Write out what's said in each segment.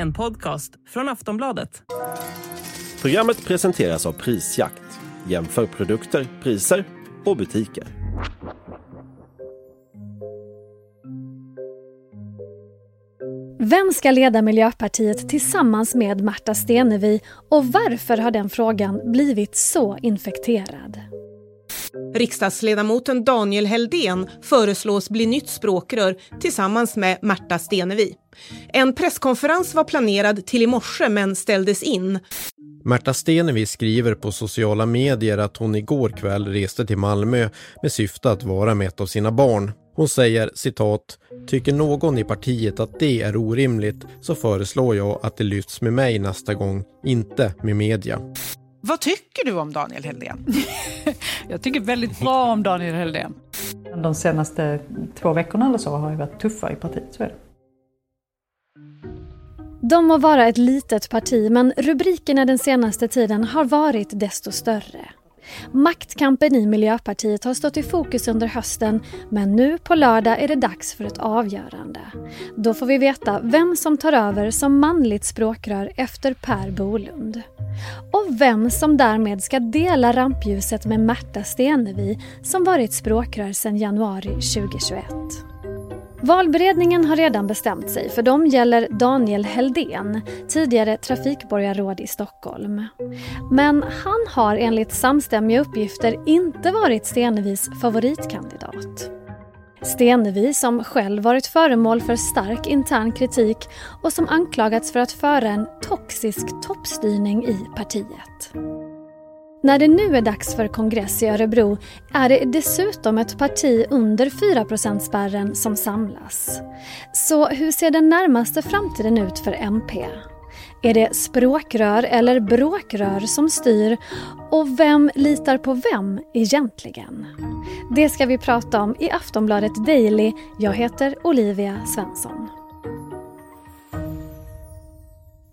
En podcast från Aftonbladet. Programmet presenteras av Prisjakt. Jämför produkter, priser och butiker. Vem ska leda Miljöpartiet tillsammans med Märta Stenevi och varför har den frågan blivit så infekterad? Riksdagsledamoten Daniel Heldén föreslås bli nytt språkrör tillsammans med Märta Stenevi. En presskonferens var planerad till i morse men ställdes in. Märta Stenevi skriver på sociala medier att hon igår kväll reste till Malmö med syfte att vara med ett av sina barn. Hon säger citat Tycker någon i partiet att det är orimligt så föreslår jag att det lyfts med mig nästa gång, inte med media. Vad tycker du om Daniel Heldén? jag tycker väldigt bra om Daniel Heldén. De senaste två veckorna eller så har ju varit tuffa i partiet, så är det. De må vara ett litet parti men rubrikerna den senaste tiden har varit desto större. Maktkampen i Miljöpartiet har stått i fokus under hösten men nu på lördag är det dags för ett avgörande. Då får vi veta vem som tar över som manligt språkrör efter Per Bolund. Och vem som därmed ska dela rampljuset med Märta Stenevi som varit språkrör sedan januari 2021. Valberedningen har redan bestämt sig. För dem gäller Daniel Heldén, tidigare trafikborgarråd i Stockholm. Men han har enligt samstämmiga uppgifter inte varit Stenevis favoritkandidat. Stenevi, som själv varit föremål för stark intern kritik och som anklagats för att föra en toxisk toppstyrning i partiet. När det nu är dags för kongress i Örebro är det dessutom ett parti under 4 spärren som samlas. Så hur ser den närmaste framtiden ut för MP? Är det språkrör eller bråkrör som styr? Och vem litar på vem egentligen? Det ska vi prata om i Aftonbladet Daily. Jag heter Olivia Svensson.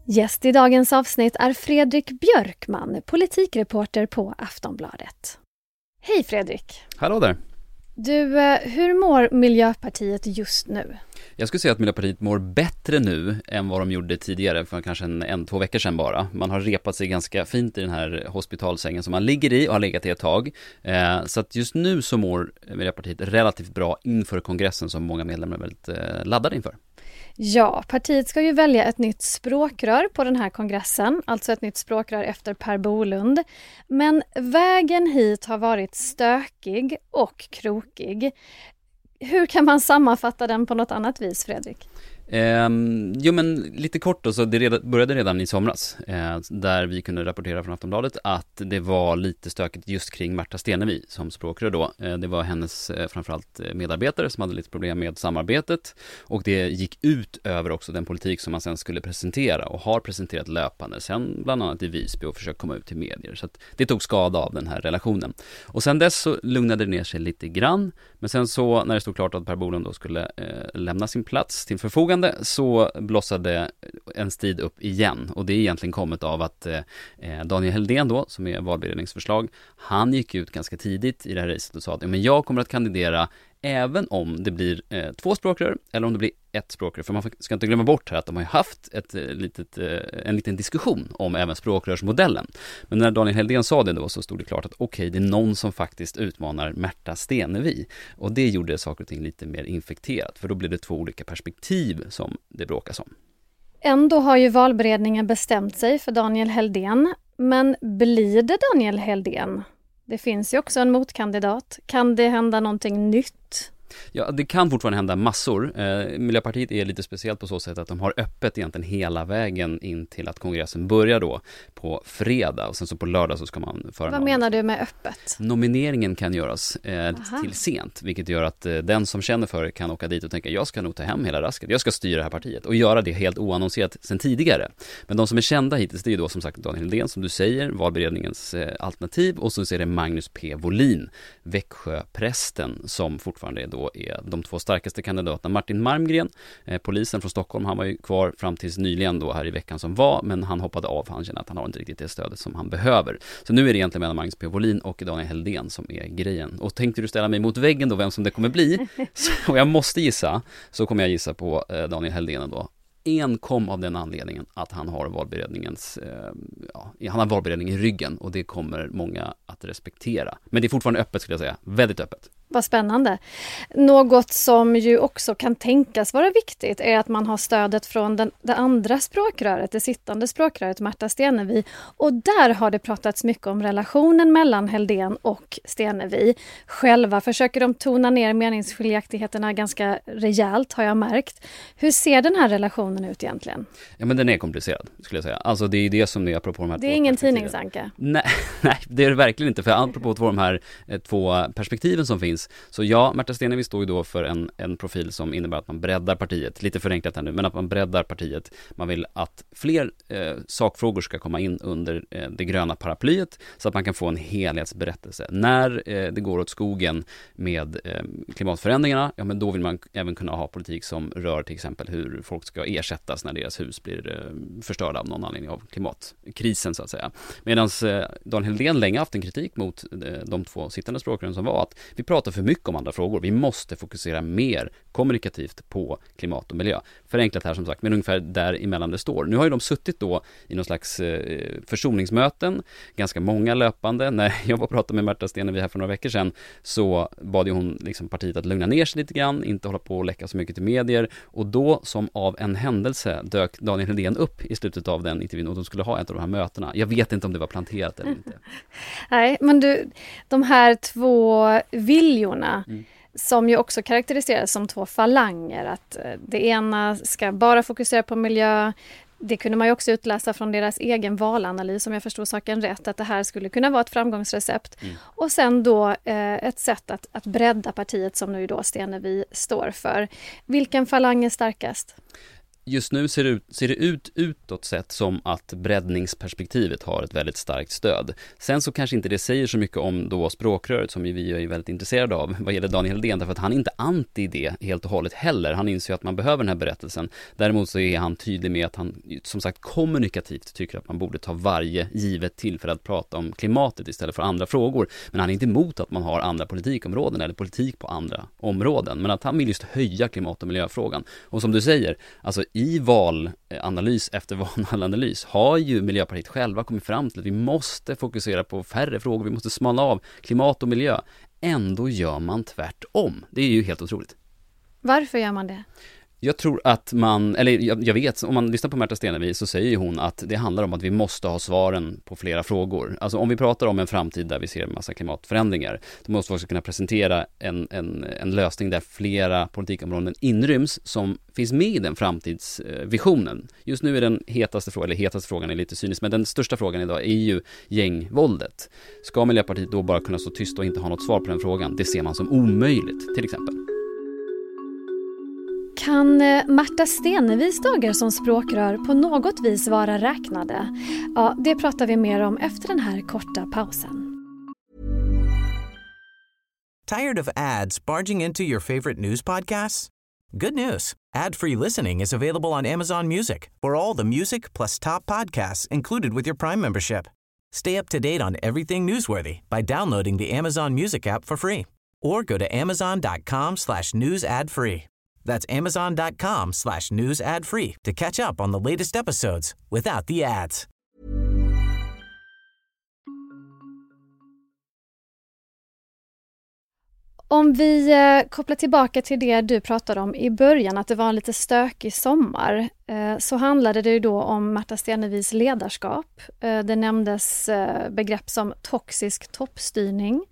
Gäst i dagens avsnitt är Fredrik Björkman, politikreporter på Aftonbladet. Hej Fredrik! Hallå där! Du, eh, hur mår Miljöpartiet just nu? Jag skulle säga att Miljöpartiet mår bättre nu än vad de gjorde tidigare, för kanske en, en två veckor sedan bara. Man har repat sig ganska fint i den här hospitalsängen som man ligger i och har legat i ett tag. Eh, så att just nu så mår Miljöpartiet relativt bra inför kongressen som många medlemmar är väldigt eh, laddade inför. Ja, partiet ska ju välja ett nytt språkrör på den här kongressen, alltså ett nytt språkrör efter Per Bolund. Men vägen hit har varit stökig och krokig. Hur kan man sammanfatta den på något annat vis, Fredrik? Eh, jo men lite kort då, så det reda, började redan i somras, eh, där vi kunde rapportera från Aftonbladet att det var lite stökigt just kring Märta Stenevi som språkrör då. Eh, det var hennes eh, framförallt eh, medarbetare som hade lite problem med samarbetet och det gick ut över också den politik som man sen skulle presentera och har presenterat löpande sen bland annat i Visby och försökt komma ut till medier. Så att det tog skada av den här relationen. Och sen dess så lugnade det ner sig lite grann, men sen så när det stod klart att Per Bolund då skulle eh, lämna sin plats till förfogande förfogande så blossade en strid upp igen. Och det är egentligen kommit av att eh, eh, Daniel Heldén då, som är valberedningsförslag, han gick ut ganska tidigt i det här racet och sa att ja, men jag kommer att kandidera även om det blir eh, två språkrör eller om det blir ett språkrör. För man ska inte glömma bort här att de har haft ett, eh, litet, eh, en liten diskussion om även språkrörsmodellen. Men när Daniel Heldén sa det då så stod det klart att okej, okay, det är någon som faktiskt utmanar Märta Stenevi. Och det gjorde saker och ting lite mer infekterat, för då blev det två olika perspektiv som det bråkas om. Ändå har ju valberedningen bestämt sig för Daniel Heldén. Men blir det Daniel Heldén? Det finns ju också en motkandidat. Kan det hända någonting nytt? Ja, det kan fortfarande hända massor. Eh, Miljöpartiet är lite speciellt på så sätt att de har öppet egentligen hela vägen in till att kongressen börjar då på fredag och sen så på lördag så ska man föra Vad menar du med öppet? Nomineringen kan göras eh, till sent, vilket gör att eh, den som känner för det kan åka dit och tänka jag ska nog ta hem hela rasket, jag ska styra det här partiet och göra det helt oannonserat sen tidigare. Men de som är kända hittills, det är ju då som sagt Daniel Hedén som du säger, valberedningens eh, alternativ och så är det Magnus P. Volin, Växjöprästen, som fortfarande är då är de två starkaste kandidaterna. Martin Marmgren, eh, polisen från Stockholm, han var ju kvar fram tills nyligen då här i veckan som var, men han hoppade av, han känner att han har inte riktigt det stödet som han behöver. Så nu är det egentligen mellan Magnus P. Wolin och Daniel Heldén som är grejen. Och tänkte du ställa mig mot väggen då, vem som det kommer bli, så, och jag måste gissa, så kommer jag gissa på eh, Daniel Heldén då. enkom av den anledningen att han har valberedningens, eh, ja, han har valberedningen i ryggen och det kommer många att respektera. Men det är fortfarande öppet skulle jag säga, väldigt öppet. Vad spännande. Något som ju också kan tänkas vara viktigt är att man har stödet från den, det andra språkröret, det sittande språkröret Märta Stenevi. Och där har det pratats mycket om relationen mellan Heldén och Stenevi. Själva försöker de tona ner meningsskiljaktigheterna ganska rejält har jag märkt. Hur ser den här relationen ut egentligen? Ja men den är komplicerad skulle jag säga. Alltså det är det som är apropå de här Det är ingen tidningsanka? Nej, nej, det är det verkligen inte. För apropå de här eh, två perspektiven som finns så ja, Märta Stenevi står ju då för en, en profil som innebär att man breddar partiet, lite förenklat här nu, men att man breddar partiet. Man vill att fler eh, sakfrågor ska komma in under eh, det gröna paraplyet så att man kan få en helhetsberättelse. När eh, det går åt skogen med eh, klimatförändringarna, ja men då vill man även kunna ha politik som rör till exempel hur folk ska ersättas när deras hus blir eh, förstörda av någon anledning av klimatkrisen så att säga. Medan eh, Daniel Helldén länge haft en kritik mot eh, de två sittande språkrören som var att vi pratar för mycket om andra frågor. Vi måste fokusera mer kommunikativt på klimat och miljö. Förenklat här som sagt, men ungefär däremellan det står. Nu har ju de suttit då i någon slags eh, försoningsmöten, ganska många löpande. När jag var och pratade med Märta Stenevi här för några veckor sedan så bad ju hon liksom partiet att lugna ner sig lite grann, inte hålla på och läcka så mycket till medier och då som av en händelse dök Daniel Hedén upp i slutet av den intervjun och de skulle ha ett av de här mötena. Jag vet inte om det var planterat eller inte. Nej, men du, de här två viljorna mm som ju också karaktäriseras som två falanger. Att eh, det ena ska bara fokusera på miljö. Det kunde man ju också utläsa från deras egen valanalys, om jag förstår saken rätt, att det här skulle kunna vara ett framgångsrecept. Mm. Och sen då eh, ett sätt att, att bredda partiet som nu då Stenevi står för. Vilken falang är starkast? Just nu ser det, ut, ser det ut utåt sett som att breddningsperspektivet har ett väldigt starkt stöd. Sen så kanske inte det säger så mycket om då språkröret som vi är väldigt intresserade av vad gäller Daniel Helldén därför att han är inte anti det helt och hållet heller. Han inser ju att man behöver den här berättelsen. Däremot så är han tydlig med att han som sagt kommunikativt tycker att man borde ta varje givet tillfälle att prata om klimatet istället för andra frågor. Men han är inte emot att man har andra politikområden eller politik på andra områden. Men att han vill just höja klimat och miljöfrågan. Och som du säger, alltså i valanalys efter valanalys har ju Miljöpartiet själva kommit fram till att vi måste fokusera på färre frågor, vi måste smala av klimat och miljö. Ändå gör man tvärtom. Det är ju helt otroligt. Varför gör man det? Jag tror att man, eller jag, jag, vet, om man lyssnar på Märta Stenevi så säger ju hon att det handlar om att vi måste ha svaren på flera frågor. Alltså om vi pratar om en framtid där vi ser en massa klimatförändringar, då måste vi också kunna presentera en, en, en lösning där flera politikområden inryms som finns med i den framtidsvisionen. Just nu är den hetaste frågan, eller hetaste frågan är lite cynisk, men den största frågan idag är ju gängvåldet. Ska Miljöpartiet då bara kunna stå tyst och inte ha något svar på den frågan? Det ser man som omöjligt, till exempel. Kan eh, Marta Stenevis dagar som språkrör på något vis vara räknade? Ja, det pratar vi mer om efter den här korta pausen. Tired of ads barging into your favorite news podcasts? Good news. Ad-free listening is available on Amazon Music for all the music plus top podcasts included with your Prime membership. Stay up to date on everything newsworthy by downloading the Amazon Music app for free or go to amazon.com slash news ad free. That's amazon.com slash news ad free to catch up on the latest episodes without the ads. Om vi eh, kopplar tillbaka till det du pratade om i början, att det var en lite stökig sommar, eh, så handlade det ju då om Märta Stenevis ledarskap. Eh, det nämndes begrepp som toxisk toppstyrning.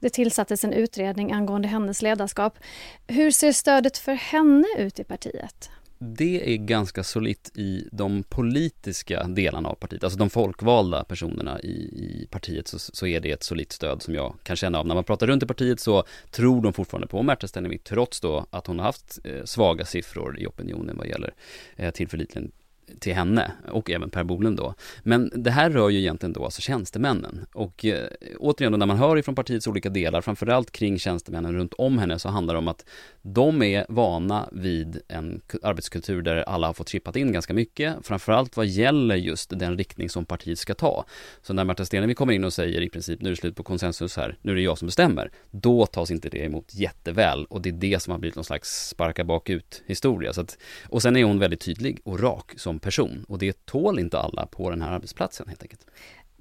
Det tillsattes en utredning angående hennes ledarskap. Hur ser stödet för henne ut i partiet? Det är ganska solitt i de politiska delarna av partiet, alltså de folkvalda personerna i, i partiet så, så, är det ett solitt stöd som jag kan känna av. När man pratar runt i partiet så tror de fortfarande på Märta Stenevi trots då att hon har haft eh, svaga siffror i opinionen vad gäller eh, tillförlitligheten till henne och även Per Bolund då. Men det här rör ju egentligen då alltså tjänstemännen och eh, återigen då när man hör ifrån partiets olika delar, framförallt kring tjänstemännen runt om henne så handlar det om att de är vana vid en arbetskultur där alla har fått chippat in ganska mycket, framförallt vad gäller just den riktning som partiet ska ta. Så när Märta Stenevi kommer in och säger i princip nu är det slut på konsensus här, nu är det jag som bestämmer, då tas inte det emot jätteväl och det är det som har blivit någon slags sparka bakut historia. Så att, och sen är hon väldigt tydlig och rak som person och det tål inte alla på den här arbetsplatsen helt enkelt.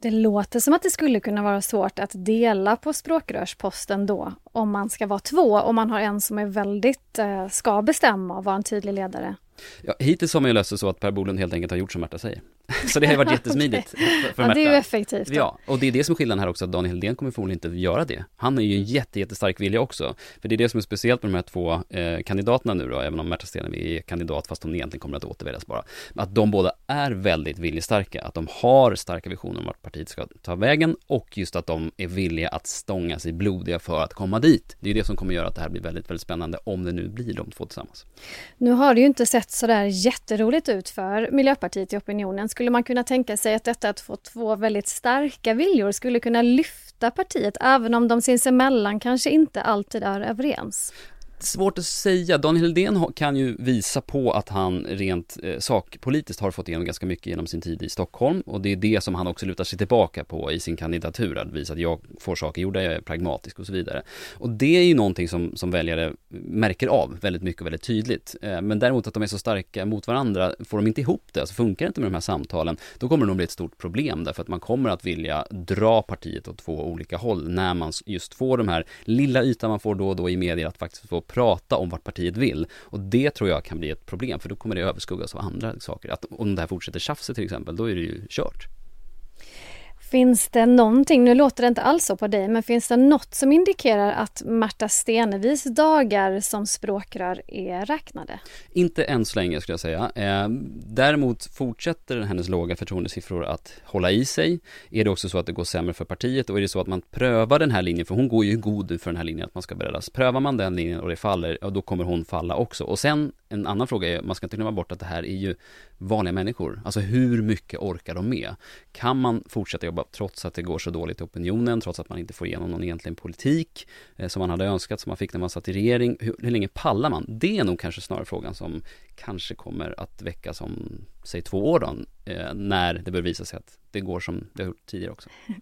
Det låter som att det skulle kunna vara svårt att dela på språkrörsposten då, om man ska vara två, om man har en som är väldigt, eh, ska bestämma och vara en tydlig ledare. Ja, hittills har man ju löst det så att Per Bolund helt enkelt har gjort som Märta säger. Så det har varit jättesmidigt för, för ja, det är ju effektivt. Ja, och det är det som är skillnaden här också, att Daniel Helldén kommer förmodligen inte göra det. Han är ju en jätte, jättestark vilja också. För det är det som är speciellt med de här två eh, kandidaterna nu då, även om Märta Stenevi är kandidat fast hon egentligen kommer att återväljas bara. Att de båda är väldigt viljestarka, att de har starka visioner om vart partiet ska ta vägen och just att de är villiga att stånga sig blodiga för att komma dit. Det är det som kommer göra att det här blir väldigt, väldigt spännande om det nu blir de två tillsammans. Nu har det ju inte sett sådär jätteroligt ut för Miljöpartiet i opinionen. Skulle man kunna tänka sig att detta att få två väldigt starka viljor skulle kunna lyfta partiet, även om de sinsemellan kanske inte alltid är överens? Svårt att säga. Daniel Heldén kan ju visa på att han rent eh, sakpolitiskt har fått igenom ganska mycket genom sin tid i Stockholm och det är det som han också lutar sig tillbaka på i sin kandidatur, att visa att jag får saker gjorda, jag är pragmatisk och så vidare. Och det är ju någonting som, som väljare märker av väldigt mycket och väldigt tydligt. Eh, men däremot att de är så starka mot varandra, får de inte ihop det, alltså funkar det inte med de här samtalen, då kommer det nog bli ett stort problem därför att man kommer att vilja dra partiet åt två olika håll när man just får de här lilla ytan man får då och då i medier att faktiskt få prata om vart partiet vill. Och det tror jag kan bli ett problem, för då kommer det överskuggas av andra saker. Att om det här fortsätter tjafset till exempel, då är det ju kört. Finns det någonting, nu låter det inte alls så på dig, men finns det något som indikerar att Märta Stenevis dagar som språkrör är räknade? Inte än så länge skulle jag säga. Eh, däremot fortsätter hennes låga förtroendesiffror att hålla i sig. Är det också så att det går sämre för partiet och är det så att man prövar den här linjen, för hon går ju god för den här linjen att man ska breddas. Prövar man den linjen och det faller, ja då kommer hon falla också. Och sen en annan fråga är, man ska inte glömma bort att det här är ju vanliga människor. Alltså hur mycket orkar de med? Kan man fortsätta jobba trots att det går så dåligt i opinionen, trots att man inte får igenom någon egentlig politik eh, som man hade önskat, som man fick när man satt i regering. Hur, hur länge pallar man? Det är nog kanske snarare frågan som kanske kommer att väckas om, säg två år då, eh, när det bör visa sig att det går som det har gjort tidigare också.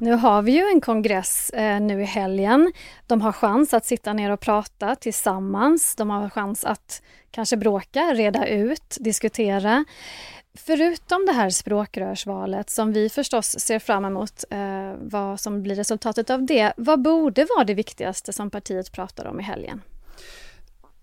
Nu har vi ju en kongress eh, nu i helgen. De har chans att sitta ner och prata tillsammans. De har chans att kanske bråka, reda ut, diskutera. Förutom det här språkrörsvalet som vi förstås ser fram emot eh, vad som blir resultatet av det, vad borde vara det viktigaste som partiet pratar om i helgen?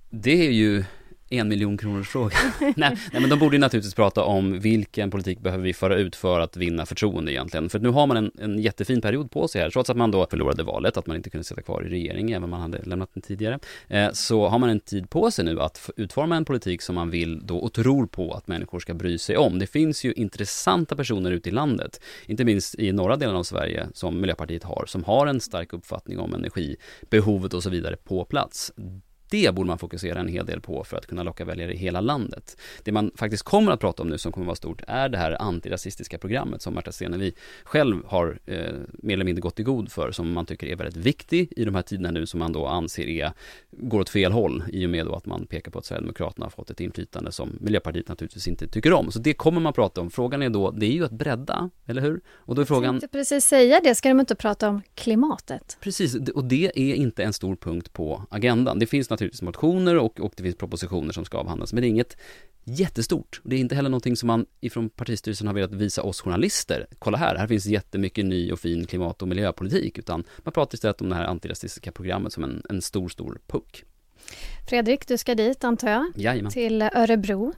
Det är ju en miljon kronors fråga. nej, nej, men de borde ju naturligtvis prata om vilken politik behöver vi föra ut för att vinna förtroende egentligen. För nu har man en, en jättefin period på sig här, trots att man då förlorade valet, att man inte kunde sitta kvar i regering, även om man hade lämnat den tidigare. Eh, så har man en tid på sig nu att utforma en politik som man vill då och tror på att människor ska bry sig om. Det finns ju intressanta personer ute i landet, inte minst i norra delen av Sverige, som Miljöpartiet har, som har en stark uppfattning om energibehovet och så vidare på plats det borde man fokusera en hel del på för att kunna locka väljare i hela landet. Det man faktiskt kommer att prata om nu som kommer att vara stort är det här antirasistiska programmet som Märta Stenevi själv har eh, mer eller mindre gått i god för, som man tycker är väldigt viktig i de här tiderna nu som man då anser är, går åt fel håll i och med då att man pekar på att Sverigedemokraterna har fått ett inflytande som Miljöpartiet naturligtvis inte tycker om. Så det kommer man prata om. Frågan är då, det är ju att bredda, eller hur? Och då är frågan... Jag tänkte precis säga det, ska de inte prata om klimatet? Precis, och det är inte en stor punkt på agendan. Det finns naturligtvis motioner och, och det finns propositioner som ska avhandlas, men det är inget jättestort. Det är inte heller någonting som man ifrån partistyrelsen har velat visa oss journalister. Kolla här, här finns jättemycket ny och fin klimat och miljöpolitik, utan man pratar istället om det här antirasistiska programmet som en, en stor, stor puck. Fredrik, du ska dit antar jag? Jajamän. Till Örebro.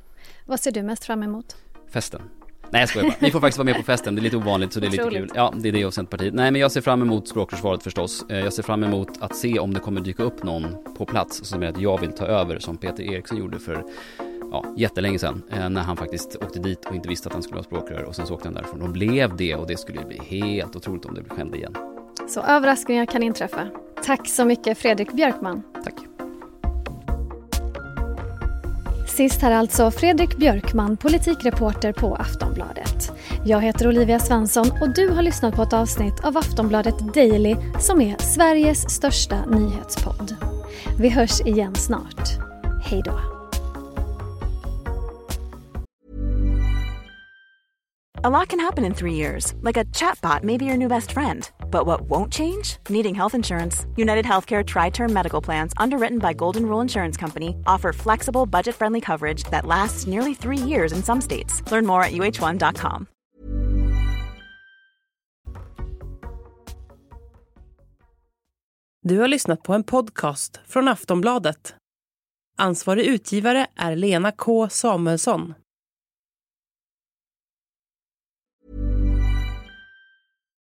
Vad ser du mest fram emot? Festen. Nej jag skojar bara. Ni får faktiskt vara med på festen, det är lite ovanligt så det är lite kul. Ja, det är det och Centerpartiet. Nej men jag ser fram emot språkrörsvalet förstås. Eh, jag ser fram emot att se om det kommer dyka upp någon på plats som är att jag vill ta över som Peter Eriksson gjorde för ja, jättelänge sedan eh, när han faktiskt åkte dit och inte visste att han skulle vara språkrör och sen så åkte han därifrån och blev det och det skulle bli helt otroligt om det skedde igen. Så överraskningar kan inträffa. Tack så mycket Fredrik Björkman. Tack. Sist här alltså Fredrik Björkman, politikreporter på Aftonbladet. Jag heter Olivia Svensson och du har lyssnat på ett avsnitt av Aftonbladet Daily som är Sveriges största nyhetspodd. Vi hörs igen snart. Hej då. A lot can happen in three years, like a chatbot may be your new best friend. But what won't change? Needing health insurance. United Healthcare Tri Term Medical Plans, underwritten by Golden Rule Insurance Company, offer flexible, budget friendly coverage that lasts nearly three years in some states. Learn more at uh1.com. Du har lyssnat på en podcast från Aftonbladet. Ansvarig utgivare är Lena K Samuelsson.